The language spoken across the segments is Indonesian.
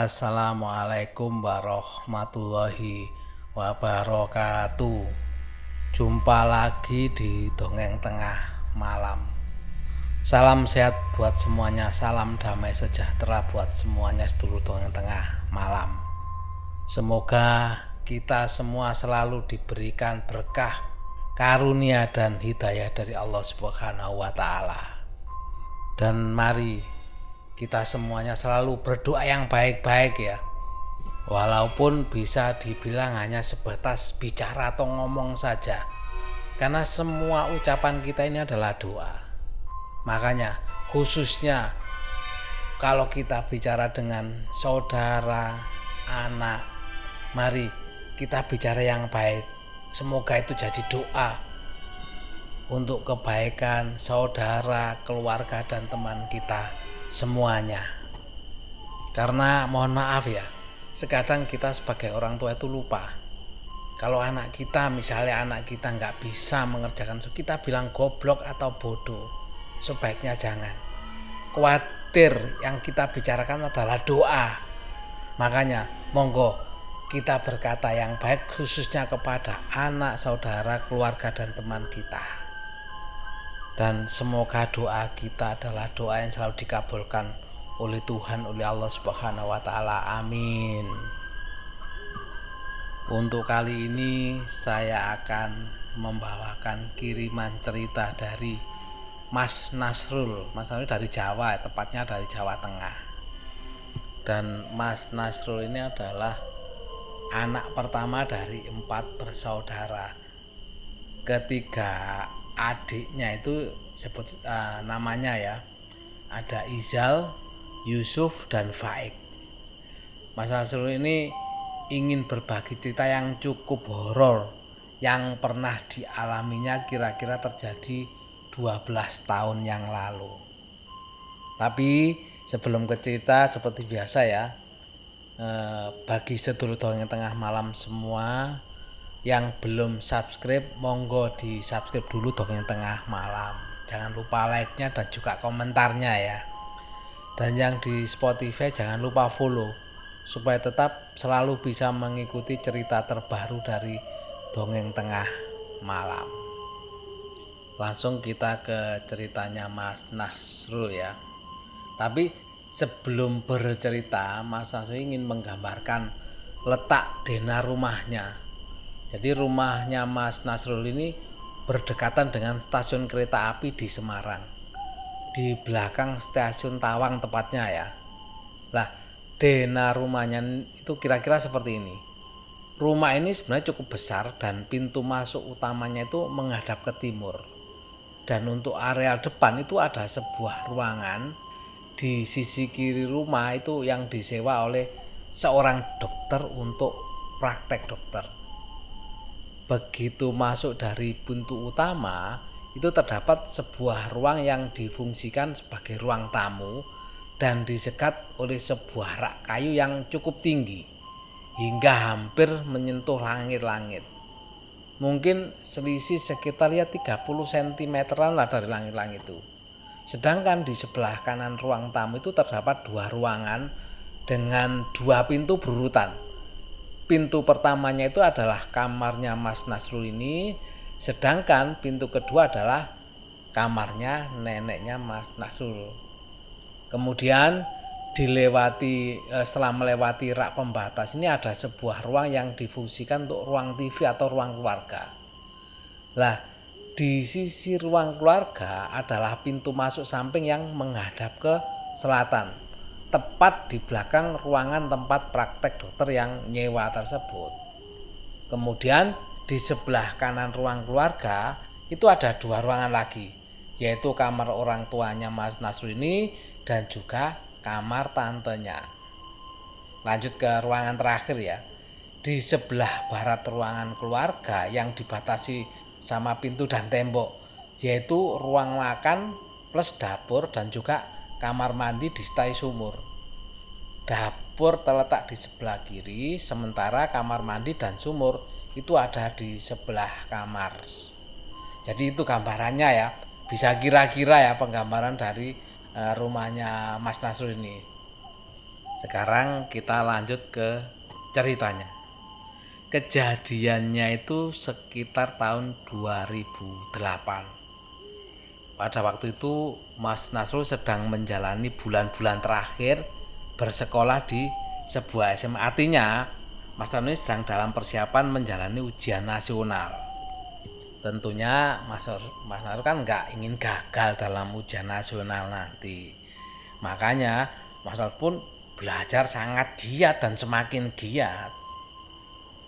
Assalamualaikum warahmatullahi wabarakatuh. Jumpa lagi di Dongeng Tengah Malam. Salam sehat buat semuanya, salam damai sejahtera buat semuanya sedulur Dongeng Tengah Malam. Semoga kita semua selalu diberikan berkah, karunia dan hidayah dari Allah Subhanahu wa taala. Dan mari kita semuanya selalu berdoa yang baik-baik ya. Walaupun bisa dibilang hanya sebatas bicara atau ngomong saja. Karena semua ucapan kita ini adalah doa. Makanya khususnya kalau kita bicara dengan saudara, anak, mari kita bicara yang baik. Semoga itu jadi doa untuk kebaikan saudara, keluarga, dan teman kita semuanya. Karena mohon maaf ya, sekadang kita sebagai orang tua itu lupa. Kalau anak kita, misalnya anak kita nggak bisa mengerjakan, kita bilang goblok atau bodoh. Sebaiknya jangan. Khawatir yang kita bicarakan adalah doa. Makanya, monggo kita berkata yang baik khususnya kepada anak, saudara, keluarga, dan teman kita dan semoga doa kita adalah doa yang selalu dikabulkan oleh Tuhan oleh Allah Subhanahu wa taala. Amin. Untuk kali ini saya akan membawakan kiriman cerita dari Mas Nasrul. Mas Nasrul dari Jawa, tepatnya dari Jawa Tengah. Dan Mas Nasrul ini adalah anak pertama dari empat bersaudara. Ketiga adiknya itu sebut uh, namanya ya ada Izal, Yusuf dan Faik. Mas Asrul ini ingin berbagi cerita yang cukup horor yang pernah dialaminya kira-kira terjadi 12 tahun yang lalu. Tapi sebelum ke cerita seperti biasa ya, eh, bagi sedulur dongeng tengah malam semua yang belum subscribe monggo di subscribe dulu dongeng tengah malam. Jangan lupa like nya dan juga komentarnya ya. Dan yang di Spotify jangan lupa follow. Supaya tetap selalu bisa mengikuti cerita terbaru dari dongeng tengah malam. Langsung kita ke ceritanya Mas Nasrul ya. Tapi sebelum bercerita Mas Nasrul ingin menggambarkan letak dena rumahnya jadi rumahnya Mas Nasrul ini berdekatan dengan stasiun kereta api di Semarang. Di belakang stasiun Tawang tepatnya ya. Lah, dena rumahnya itu kira-kira seperti ini. Rumah ini sebenarnya cukup besar dan pintu masuk utamanya itu menghadap ke timur. Dan untuk areal depan itu ada sebuah ruangan di sisi kiri rumah itu yang disewa oleh seorang dokter untuk praktek dokter begitu masuk dari pintu utama itu terdapat sebuah ruang yang difungsikan sebagai ruang tamu dan disekat oleh sebuah rak kayu yang cukup tinggi hingga hampir menyentuh langit-langit. Mungkin selisih sekitar ya 30 cm lah dari langit-langit itu. Sedangkan di sebelah kanan ruang tamu itu terdapat dua ruangan dengan dua pintu berurutan pintu pertamanya itu adalah kamarnya Mas Nasrul ini, sedangkan pintu kedua adalah kamarnya neneknya Mas Nasrul. Kemudian dilewati eh, setelah melewati rak pembatas ini ada sebuah ruang yang difungsikan untuk ruang TV atau ruang keluarga. Lah, di sisi ruang keluarga adalah pintu masuk samping yang menghadap ke selatan tepat di belakang ruangan tempat praktek dokter yang nyewa tersebut. Kemudian di sebelah kanan ruang keluarga itu ada dua ruangan lagi, yaitu kamar orang tuanya Mas Nasrul ini dan juga kamar tantenya. Lanjut ke ruangan terakhir ya. Di sebelah barat ruangan keluarga yang dibatasi sama pintu dan tembok, yaitu ruang makan plus dapur dan juga kamar mandi di stai sumur. Dapur terletak di sebelah kiri, sementara kamar mandi dan sumur itu ada di sebelah kamar. Jadi itu gambarannya ya. Bisa kira-kira ya penggambaran dari uh, rumahnya Mas Nasrul ini. Sekarang kita lanjut ke ceritanya. Kejadiannya itu sekitar tahun 2008. Pada waktu itu Mas Nasrul sedang menjalani bulan-bulan terakhir bersekolah di sebuah SMA. Artinya Mas Nasrul sedang dalam persiapan menjalani ujian nasional. Tentunya Mas, Mas Nasrul kan nggak ingin gagal dalam ujian nasional nanti. Makanya Mas Nasrul pun belajar sangat giat dan semakin giat.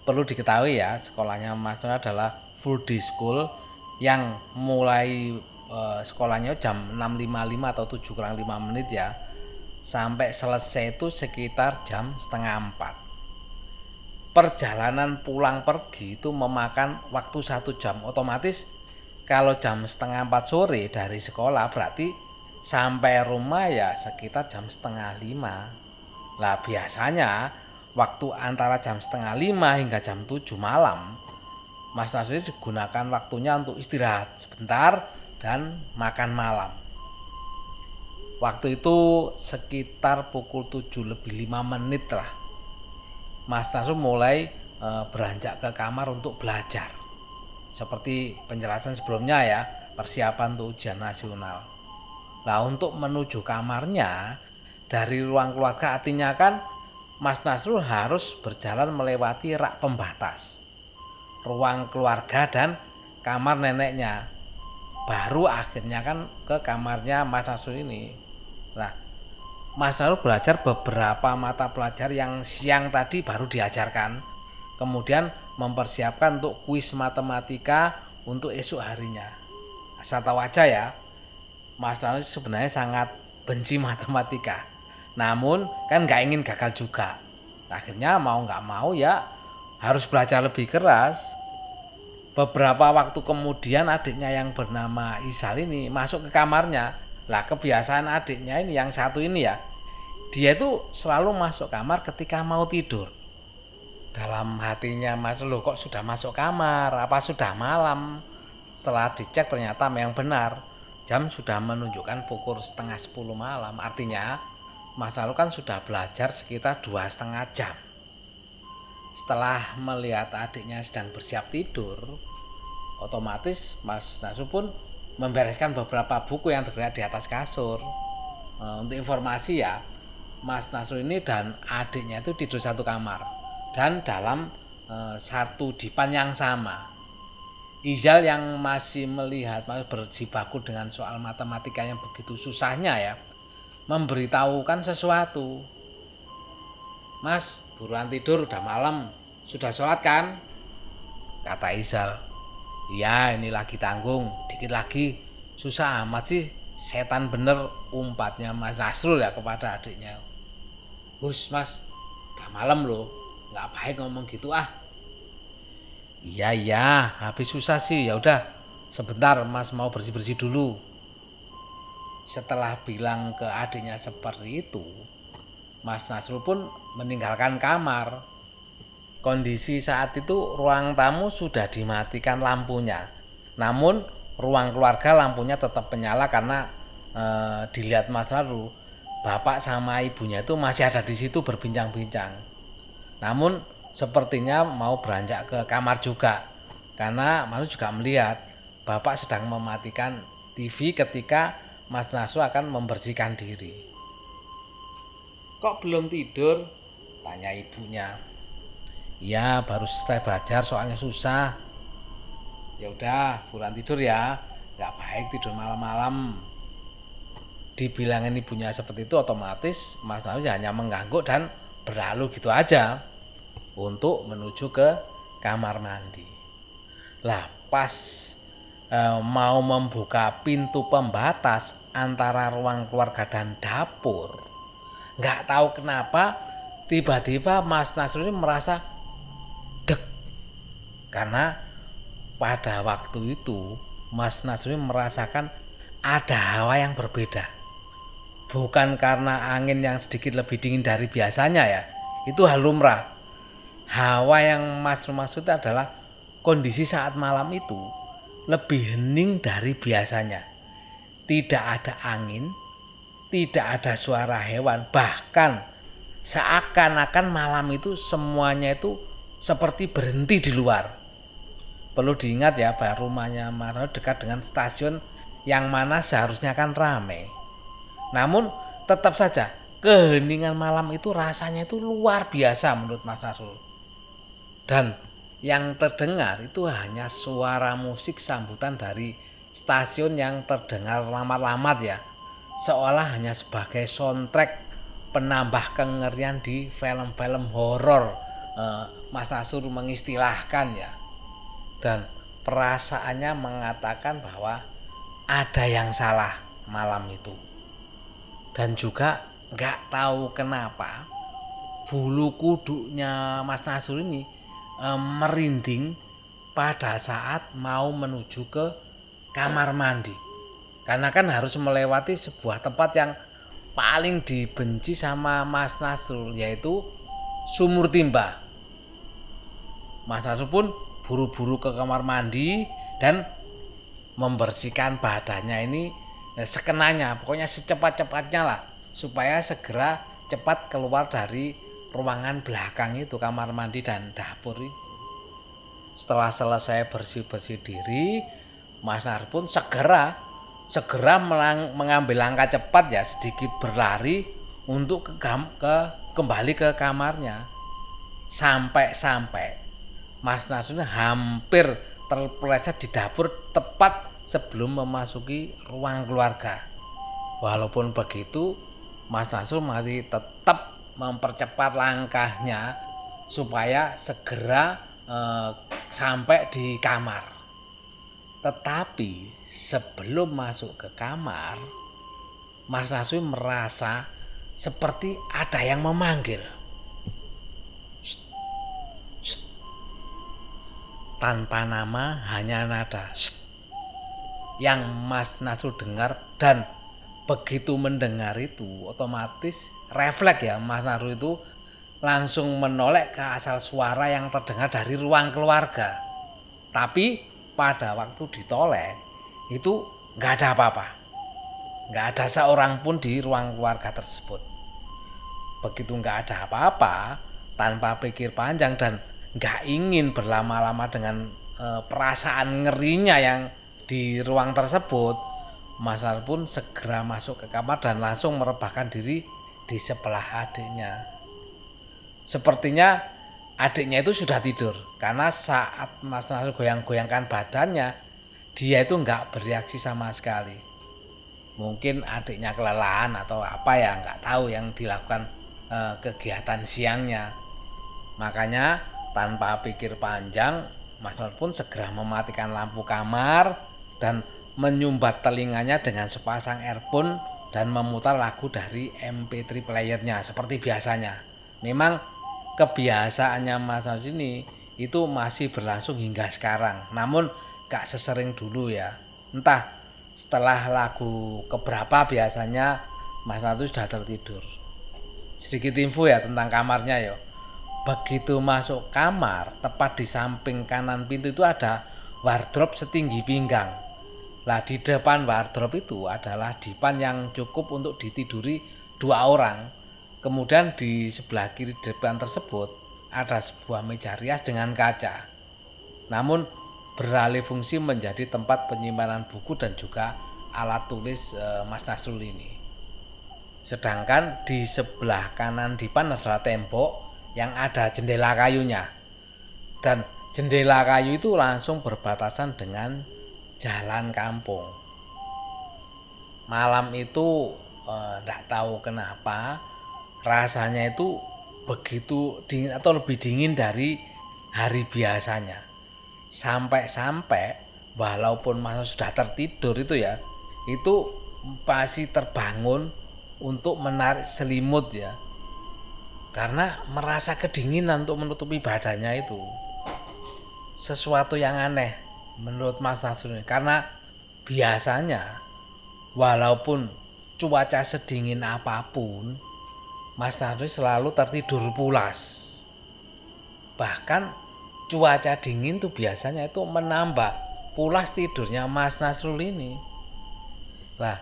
Perlu diketahui ya, sekolahnya Mas Nur adalah full day school yang mulai eh, sekolahnya jam 6.55 atau 7 kurang 5 menit ya. Sampai selesai itu sekitar jam setengah 4. Perjalanan pulang pergi itu memakan waktu satu jam. Otomatis kalau jam setengah 4 sore dari sekolah berarti sampai rumah ya sekitar jam setengah 5 Lah biasanya waktu antara jam setengah lima hingga jam 7 malam Mas Nasri digunakan waktunya untuk istirahat sebentar dan makan malam. Waktu itu sekitar pukul 7 lebih 5 menit lah. Mas Nasrul mulai e, beranjak ke kamar untuk belajar. Seperti penjelasan sebelumnya ya, persiapan untuk ujian nasional. Nah untuk menuju kamarnya dari ruang keluarga artinya kan Mas Nasrul harus berjalan melewati rak pembatas. Ruang keluarga dan kamar neneknya. Baru akhirnya kan ke kamarnya Mas Nasrul ini. Nah, Mas Nasrul belajar beberapa mata pelajar yang siang tadi baru diajarkan. Kemudian mempersiapkan untuk kuis matematika untuk esok harinya. Asal tahu aja ya, Mas Nasrul sebenarnya sangat benci matematika namun kan nggak ingin gagal juga. Akhirnya mau nggak mau ya harus belajar lebih keras. Beberapa waktu kemudian adiknya yang bernama Isal ini masuk ke kamarnya. Lah kebiasaan adiknya ini yang satu ini ya. Dia itu selalu masuk kamar ketika mau tidur. Dalam hatinya Mas lo kok sudah masuk kamar? Apa sudah malam? Setelah dicek ternyata memang benar. Jam sudah menunjukkan pukul setengah sepuluh malam. Artinya Mas Alu kan sudah belajar sekitar dua setengah jam. Setelah melihat adiknya sedang bersiap tidur, otomatis Mas Nasu pun membereskan beberapa buku yang terlihat di atas kasur. E, untuk informasi ya, Mas Nasu ini dan adiknya itu tidur satu kamar dan dalam e, satu dipan yang sama. Izal yang masih melihat masih berjibaku dengan soal matematika yang begitu susahnya ya, memberitahukan sesuatu. Mas, buruan tidur udah malam. Sudah sholat kan? Kata Izal. Ya ini lagi tanggung, dikit lagi. Susah amat sih, setan bener umpatnya Mas Nasrul ya kepada adiknya. Hus mas, udah malam loh, nggak baik ngomong gitu ah. Iya iya, habis susah sih ya udah. Sebentar mas mau bersih bersih dulu setelah bilang ke adiknya seperti itu, Mas Nasrul pun meninggalkan kamar. Kondisi saat itu ruang tamu sudah dimatikan lampunya. Namun ruang keluarga lampunya tetap menyala karena e, dilihat Mas Nasrul, bapak sama ibunya itu masih ada di situ berbincang-bincang. Namun sepertinya mau beranjak ke kamar juga karena Mas juga melihat bapak sedang mematikan TV ketika Mas Nasu akan membersihkan diri. Kok belum tidur? Tanya ibunya. Iya, baru selesai belajar soalnya susah. Ya udah, buruan tidur ya. Gak baik tidur malam-malam. Dibilangin ibunya seperti itu otomatis Mas Nasu hanya mengganggu dan berlalu gitu aja untuk menuju ke kamar mandi. Lah, pas eh, mau membuka pintu pembatas antara ruang keluarga dan dapur. Nggak tahu kenapa tiba-tiba Mas Nasrul ini merasa dek. Karena pada waktu itu Mas Nasrul merasakan ada hawa yang berbeda. Bukan karena angin yang sedikit lebih dingin dari biasanya ya. Itu hal lumrah. Hawa yang Mas maksud adalah kondisi saat malam itu lebih hening dari biasanya tidak ada angin, tidak ada suara hewan, bahkan seakan-akan malam itu semuanya itu seperti berhenti di luar. Perlu diingat ya bahwa rumahnya Marno dekat dengan stasiun yang mana seharusnya kan ramai. Namun tetap saja keheningan malam itu rasanya itu luar biasa menurut Mas Nasrul. Dan yang terdengar itu hanya suara musik sambutan dari stasiun yang terdengar lama-lama ya seolah hanya sebagai soundtrack penambah kengerian di film-film horor. Uh, Mas Nasur mengistilahkan ya. Dan perasaannya mengatakan bahwa ada yang salah malam itu. Dan juga nggak tahu kenapa bulu kuduknya Mas Nasur ini e, merinding pada saat mau menuju ke kamar mandi. Karena kan harus melewati sebuah tempat yang paling dibenci sama Mas Nasrul yaitu sumur timba. Mas Nasrul pun buru-buru ke kamar mandi dan membersihkan badannya ini ya, sekenanya, pokoknya secepat-cepatnya lah supaya segera cepat keluar dari ruangan belakang itu kamar mandi dan dapur itu. Setelah selesai bersih-bersih diri, Mas Nar pun segera segera melang, mengambil langkah cepat ya sedikit berlari untuk ke, ke kembali ke kamarnya. Sampai-sampai Mas Nasun hampir terpeleset di dapur tepat sebelum memasuki ruang keluarga. Walaupun begitu, Mas Nasrul masih tetap mempercepat langkahnya supaya segera eh, sampai di kamar. Tetapi sebelum masuk ke kamar, Mas Naswi merasa seperti ada yang memanggil. Shh, shh. Tanpa nama hanya nada shh. yang Mas Nasrul dengar dan begitu mendengar itu otomatis refleks ya Mas Naru itu langsung menoleh ke asal suara yang terdengar dari ruang keluarga. Tapi pada waktu ditoleh itu nggak ada apa-apa. Nggak ada seorang pun di ruang keluarga tersebut. Begitu nggak ada apa-apa, tanpa pikir panjang dan nggak ingin berlama-lama dengan e, perasaan ngerinya yang di ruang tersebut, Mas pun segera masuk ke kamar dan langsung merebahkan diri di sebelah adiknya. Sepertinya adiknya itu sudah tidur karena saat Mas Nasir goyang-goyangkan badannya, dia itu nggak bereaksi sama sekali. Mungkin adiknya kelelahan atau apa ya nggak tahu yang dilakukan eh, kegiatan siangnya. Makanya tanpa pikir panjang, Mas Nasir pun segera mematikan lampu kamar dan menyumbat telinganya dengan sepasang earphone dan memutar lagu dari MP3 playernya seperti biasanya. Memang kebiasaannya Mas Nas ini itu masih berlangsung hingga sekarang. Namun gak sesering dulu ya. Entah setelah lagu keberapa biasanya Mas Nas sudah tertidur. Sedikit info ya tentang kamarnya ya. Begitu masuk kamar, tepat di samping kanan pintu itu ada wardrobe setinggi pinggang lah di depan wardrobe itu adalah dipan yang cukup untuk ditiduri dua orang. Kemudian di sebelah kiri depan tersebut ada sebuah meja rias dengan kaca. Namun beralih fungsi menjadi tempat penyimpanan buku dan juga alat tulis e, Mas Nasrul ini. Sedangkan di sebelah kanan dipan adalah tembok yang ada jendela kayunya. Dan jendela kayu itu langsung berbatasan dengan jalan kampung. Malam itu tidak eh, tahu kenapa rasanya itu begitu dingin atau lebih dingin dari hari biasanya. Sampai-sampai walaupun masa sudah tertidur itu ya, itu masih terbangun untuk menarik selimut ya. Karena merasa kedinginan untuk menutupi badannya itu. Sesuatu yang aneh menurut Mas Nasrul karena biasanya walaupun cuaca sedingin apa pun Mas Nasrul selalu tertidur pulas. Bahkan cuaca dingin tuh biasanya itu menambah pulas tidurnya Mas Nasrul ini. Lah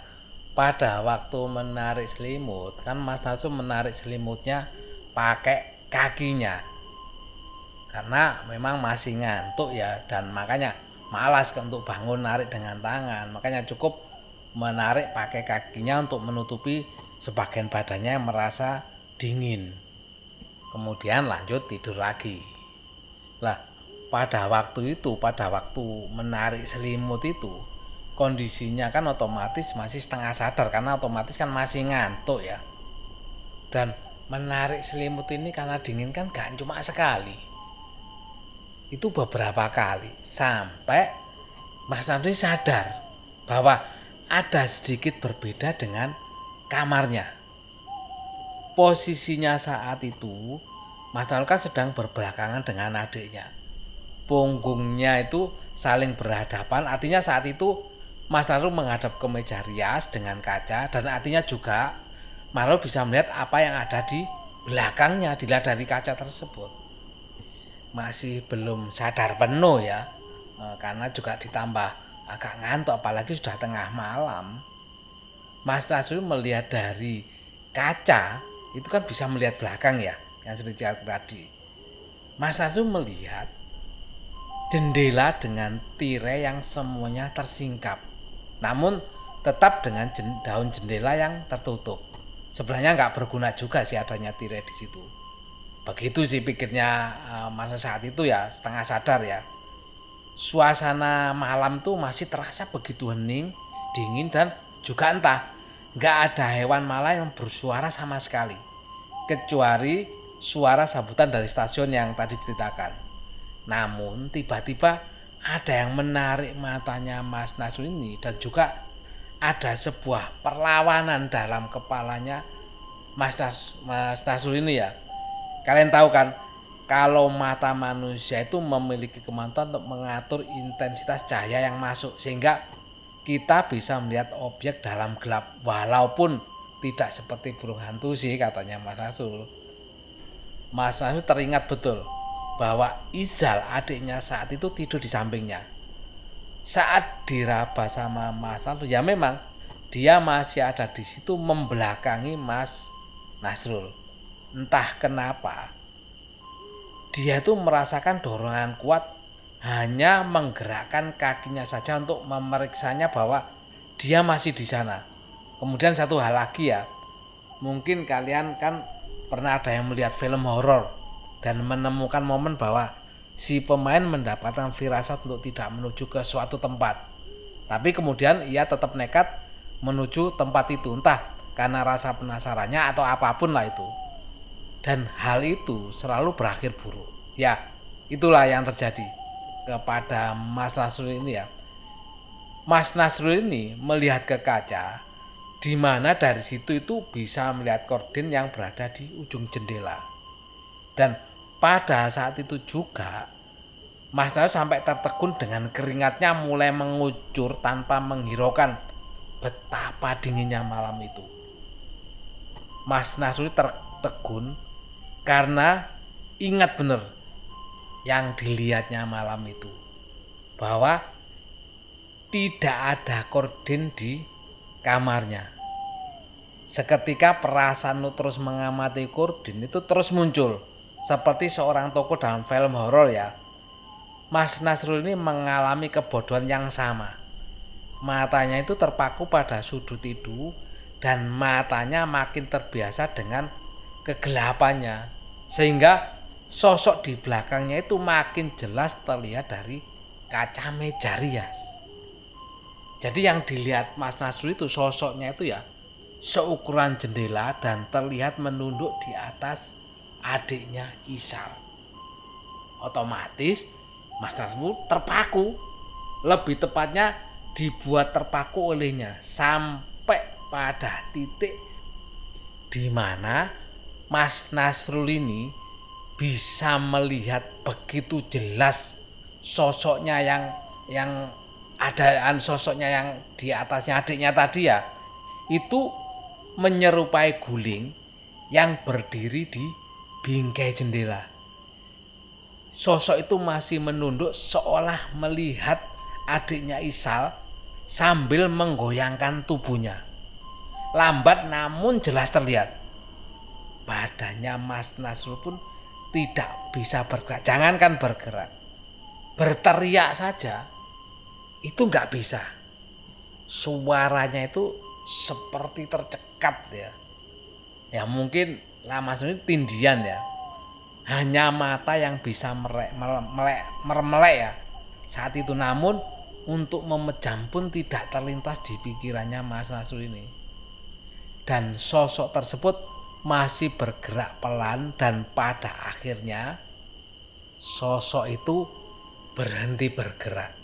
pada waktu menarik selimut kan Mas Nasrul menarik selimutnya pakai kakinya. Karena memang masih ngantuk ya dan makanya malas untuk bangun narik dengan tangan. Makanya cukup menarik pakai kakinya untuk menutupi sebagian badannya merasa dingin. Kemudian lanjut tidur lagi. Lah pada waktu itu pada waktu menarik selimut itu kondisinya kan otomatis masih setengah sadar karena otomatis kan masih ngantuk ya. Dan menarik selimut ini karena dingin kan gak cuma sekali. Itu beberapa kali sampai Mas Nandri sadar bahwa ada sedikit berbeda dengan kamarnya. Posisinya saat itu Mas Nandri kan sedang berbelakangan dengan adiknya. Punggungnya itu saling berhadapan. Artinya saat itu Mas Naru menghadap ke meja rias dengan kaca dan artinya juga Maro bisa melihat apa yang ada di belakangnya dilihat dari kaca tersebut. Masih belum sadar penuh ya e, karena juga ditambah agak ngantuk apalagi sudah tengah malam Mas Naru melihat dari kaca itu kan bisa melihat belakang ya yang seperti tadi Mas Naru melihat jendela dengan tirai yang semuanya tersingkap. Namun tetap dengan daun jendela yang tertutup. Sebenarnya nggak berguna juga sih adanya tirai di situ. Begitu sih pikirnya uh, masa saat itu ya setengah sadar ya. Suasana malam tuh masih terasa begitu hening, dingin dan juga entah nggak ada hewan malah yang bersuara sama sekali. Kecuali suara sambutan dari stasiun yang tadi ceritakan. Namun tiba-tiba ada yang menarik matanya Mas Nasrul ini dan juga ada sebuah perlawanan dalam kepalanya Mas, Nas, Mas Nasrul ini ya. Kalian tahu kan kalau mata manusia itu memiliki kemampuan untuk mengatur intensitas cahaya yang masuk sehingga kita bisa melihat objek dalam gelap walaupun tidak seperti burung hantu sih katanya Mas Nasrul. Mas Nasrul teringat betul bahwa Izal adiknya saat itu tidur di sampingnya. Saat diraba sama Mas Nasrul, ya memang dia masih ada di situ membelakangi Mas Nasrul. Entah kenapa, dia itu merasakan dorongan kuat hanya menggerakkan kakinya saja untuk memeriksanya bahwa dia masih di sana. Kemudian satu hal lagi ya, mungkin kalian kan pernah ada yang melihat film horor dan menemukan momen bahwa si pemain mendapatkan firasat untuk tidak menuju ke suatu tempat. Tapi kemudian ia tetap nekat menuju tempat itu, entah karena rasa penasarannya atau apa pun lah itu. Dan hal itu selalu berakhir buruk. Ya, itulah yang terjadi kepada Mas Nasrul ini ya. Mas Nasrul ini melihat ke kaca di mana dari situ itu bisa melihat korden yang berada di ujung jendela. Dan pada saat itu juga Mas Nasrul sampai tertegun dengan keringatnya mulai mengucur tanpa menghiraukan betapa dinginnya malam itu. Mas Nasrul tertegun karena ingat benar yang dilihatnya malam itu bahwa tidak ada korden di kamarnya. Seketika perasaan terus mengamati korden itu terus muncul seperti seorang tokoh dalam film horor ya. Mas Nasrul ini mengalami kebodohan yang sama. Matanya itu terpaku pada sudut itu dan matanya makin terbiasa dengan kegelapannya sehingga sosok di belakangnya itu makin jelas terlihat dari kaca meja rias. Jadi yang dilihat Mas Nasrul itu sosoknya itu ya seukuran jendela dan terlihat menunduk di atas adiknya Isal. Otomatis Mas Nasrul terpaku, lebih tepatnya dibuat terpaku olehnya sampai pada titik di mana Mas Nasrul ini bisa melihat begitu jelas sosoknya yang yang adaan sosoknya yang di atasnya adiknya tadi ya itu menyerupai guling yang berdiri di bingkai jendela. Sosok itu masih menunduk seolah melihat adiknya Isal sambil menggoyangkan tubuhnya. Lambat namun jelas terlihat. badannya Mas Nasrul pun tidak bisa bergerak. Jangankan bergerak, berteriak saja itu nggak bisa. Suaranya itu seperti tercekat ya. Ya mungkin lama ini tindian ya. Hanya mata yang bisa melek, melek, mermelek ya saat itu. Namun untuk memejam pun tidak terlintas di pikirannya Mas Nasrul ini. Dan sosok tersebut masih bergerak pelan dan pada akhirnya sosok itu berhenti bergerak.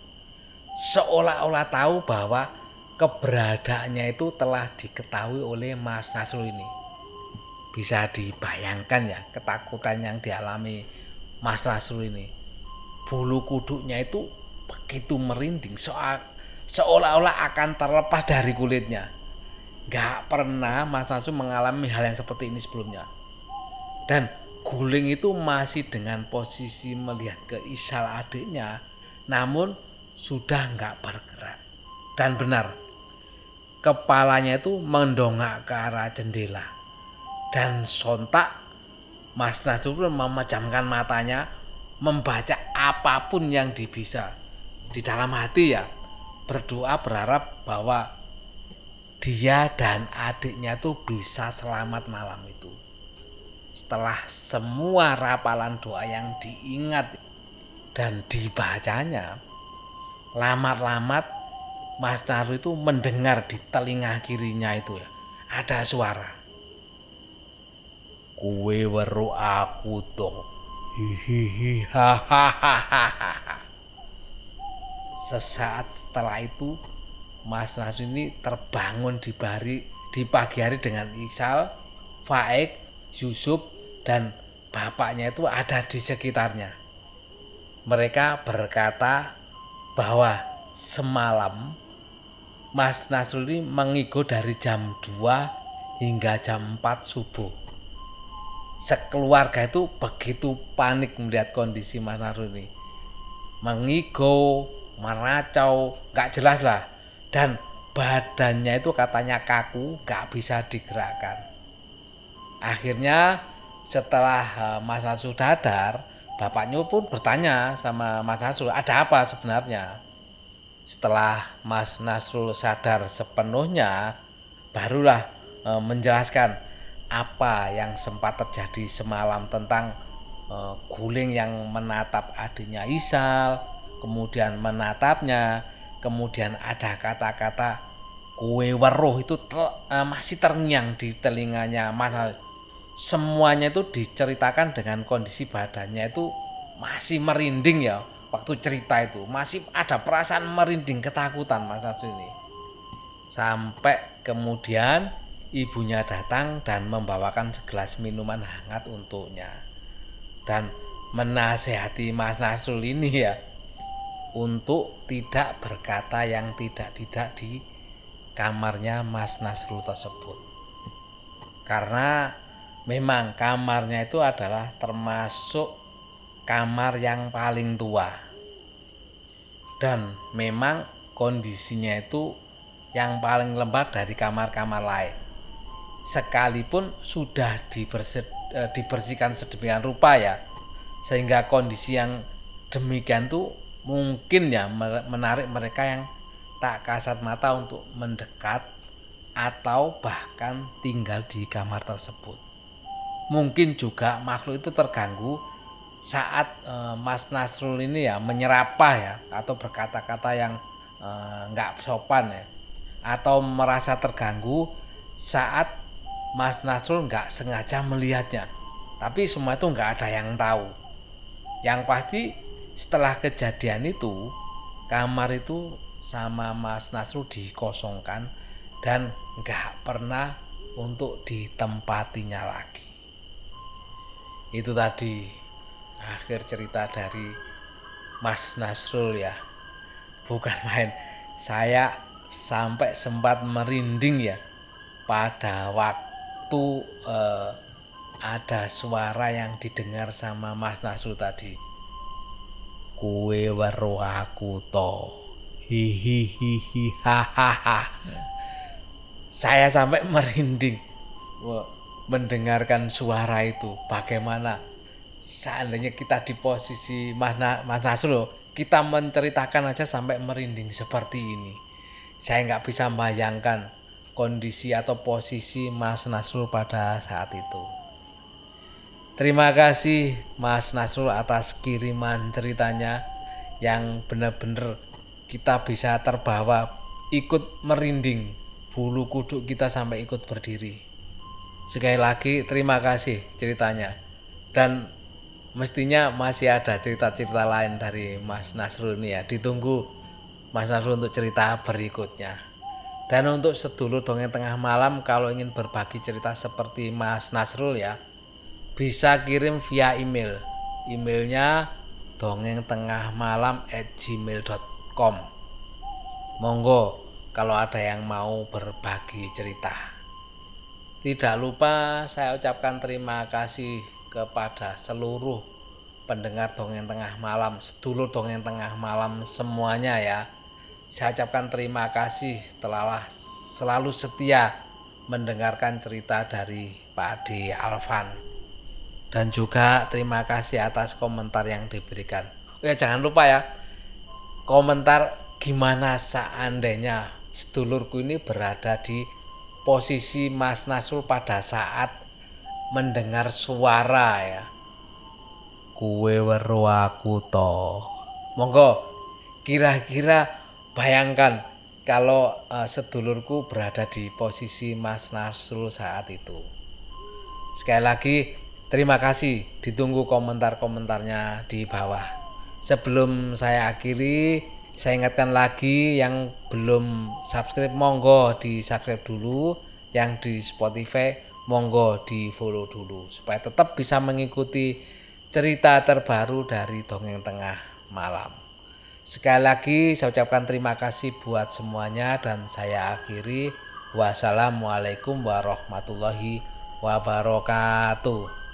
Seolah-olah tahu bahwa keberadaannya itu telah diketahui oleh Mas Nasrul ini. Bisa dibayangkan ya ketakutan yang dialami Mas Nasrul ini. Bulu kuduknya itu begitu merinding seolah-olah akan terlepas dari kulitnya. Gak pernah Mas Nasu mengalami hal yang seperti ini sebelumnya. Dan guling itu masih dengan posisi melihat ke Isal adiknya, namun sudah nggak bergerak. Dan benar, kepalanya itu mendongak ke arah jendela. Dan sontak Mas Nasrul memejamkan matanya, membaca apa pun yang dibisa di dalam hati ya, berdoa berharap bahwa dia dan adiknya tuh bisa selamat malam itu. Setelah semua rapalan doa yang diingat dan dibacanya, lamat-lamat Mas Naru itu mendengar di telinga kirinya itu ya, ada suara. Kue weru aku toh. Hihihi. Sesaat setelah itu Mas Nasrul ini terbangun di bari di pagi hari dengan Isal, Faik, Yusuf dan bapaknya itu ada di sekitarnya. Mereka berkata bahwa semalam Mas Nasrul ini mengigo dari jam 2 hingga jam 4 subuh. Sekeluarga itu begitu panik melihat kondisi Mas Nasrul ini. Mengigo, meracau, gak jelas lah dan badannya itu katanya kaku gak bisa digerakkan. Akhirnya setelah eh, Mas Nasul dadar bapaknya pun bertanya sama Mas Nasrul ada apa sebenarnya? Setelah Mas Nasrul sadar sepenuhnya barulah e, menjelaskan apa yang sempat terjadi semalam tentang e, guling yang menatap adiknya Isal kemudian menatapnya kemudian ada kata-kata kue weruh itu tel, uh, masih terngiang di telinganya. Mana semuanya itu diceritakan dengan kondisi badannya itu masih merinding ya waktu cerita itu. Masih ada perasaan merinding ketakutan Mas Natsu ini. Sampai kemudian ibunya datang dan membawakan segelas minuman hangat untuknya. Dan menasehati Mas Nasrul ini ya untuk tidak berkata yang tidak-tidak di kamarnya Mas Nasrul tersebut. Karena memang kamarnya itu adalah termasuk kamar yang paling tua. Dan memang kondisinya itu yang paling lembab dari kamar-kamar lain. Sekalipun sudah eh, dibersihkan sedemikian rupa ya, sehingga kondisi yang demikian tuh mungkin ya menarik mereka yang tak kasat mata untuk mendekat atau bahkan tinggal di kamar tersebut. Mungkin juga makhluk itu terganggu saat e, Mas Nasrul ini ya menyerapah ya atau berkata-kata yang nggak e, sopan ya atau merasa terganggu saat Mas Nasrul nggak sengaja melihatnya. Tapi semua itu nggak ada yang tahu. Yang pasti setelah kejadian itu kamar itu sama Mas Nasru dikosongkan dan nggak pernah untuk ditempatinya lagi. Itu tadi akhir cerita dari Mas Nasrul ya. Bukan main. Saya sampai sempat merinding ya. Pada waktu eh, ada suara yang didengar sama Mas Nasrul tadi kue weruh aku to hihihihi hahaha. Saya sampai merinding. Mendengarkan suara itu bagaimana? Seandainya kita di posisi Mas, Mas Nasrul kita menceritakan aja sampai merinding seperti ini. Saya nggak bisa membayangkan kondisi atau posisi Mas Nasrul pada saat itu terima kasih Mas Nasrul atas kiriman ceritanya yang benar-benar kita bisa terbawa ikut merinding bulu kuduk kita sampai ikut berdiri. Sekali lagi terima kasih ceritanya. Dan mestinya masih ada cerita-cerita lain dari Mas Nasrul ini ya. Ditunggu Mas Nasrul untuk cerita berikutnya. Dan untuk sedulur dongeng tengah malam kalau ingin berbagi cerita seperti Mas Nasrul ya bisa kirim via email emailnya dongeng tengah malam at gmail.com monggo kalau ada yang mau berbagi cerita tidak lupa saya ucapkan terima kasih kepada seluruh pendengar dongeng tengah malam, sedulur dongeng tengah malam semuanya ya. Saya ucapkan terima kasih telah selalu setia mendengarkan cerita dari Pak Adi Alvan. Dan juga terima kasih atas komentar yang diberikan. Oh ya jangan lupa ya, komentar gimana seandainya sedulurku ini berada di posisi Mas Nasrul pada saat mendengar suara ya. Kue weru aku to. Monggo kira-kira bayangkan kalau uh, sedulurku berada di posisi Mas Nasrul saat itu. Sekali lagi terima kasih. Ditunggu komentar-komentarnya di bawah. Sebelum saya akhiri saya ingatkan lagi yang belum subscribe monggo di subscribe dulu. Yang di Spotify monggo di follow dulu. Supaya tetap bisa mengikuti cerita terbaru dari dongeng tengah malam. Sekali lagi saya ucapkan terima kasih buat semuanya dan saya akhiri. Wassalamualaikum warahmatullahi wabarakatuh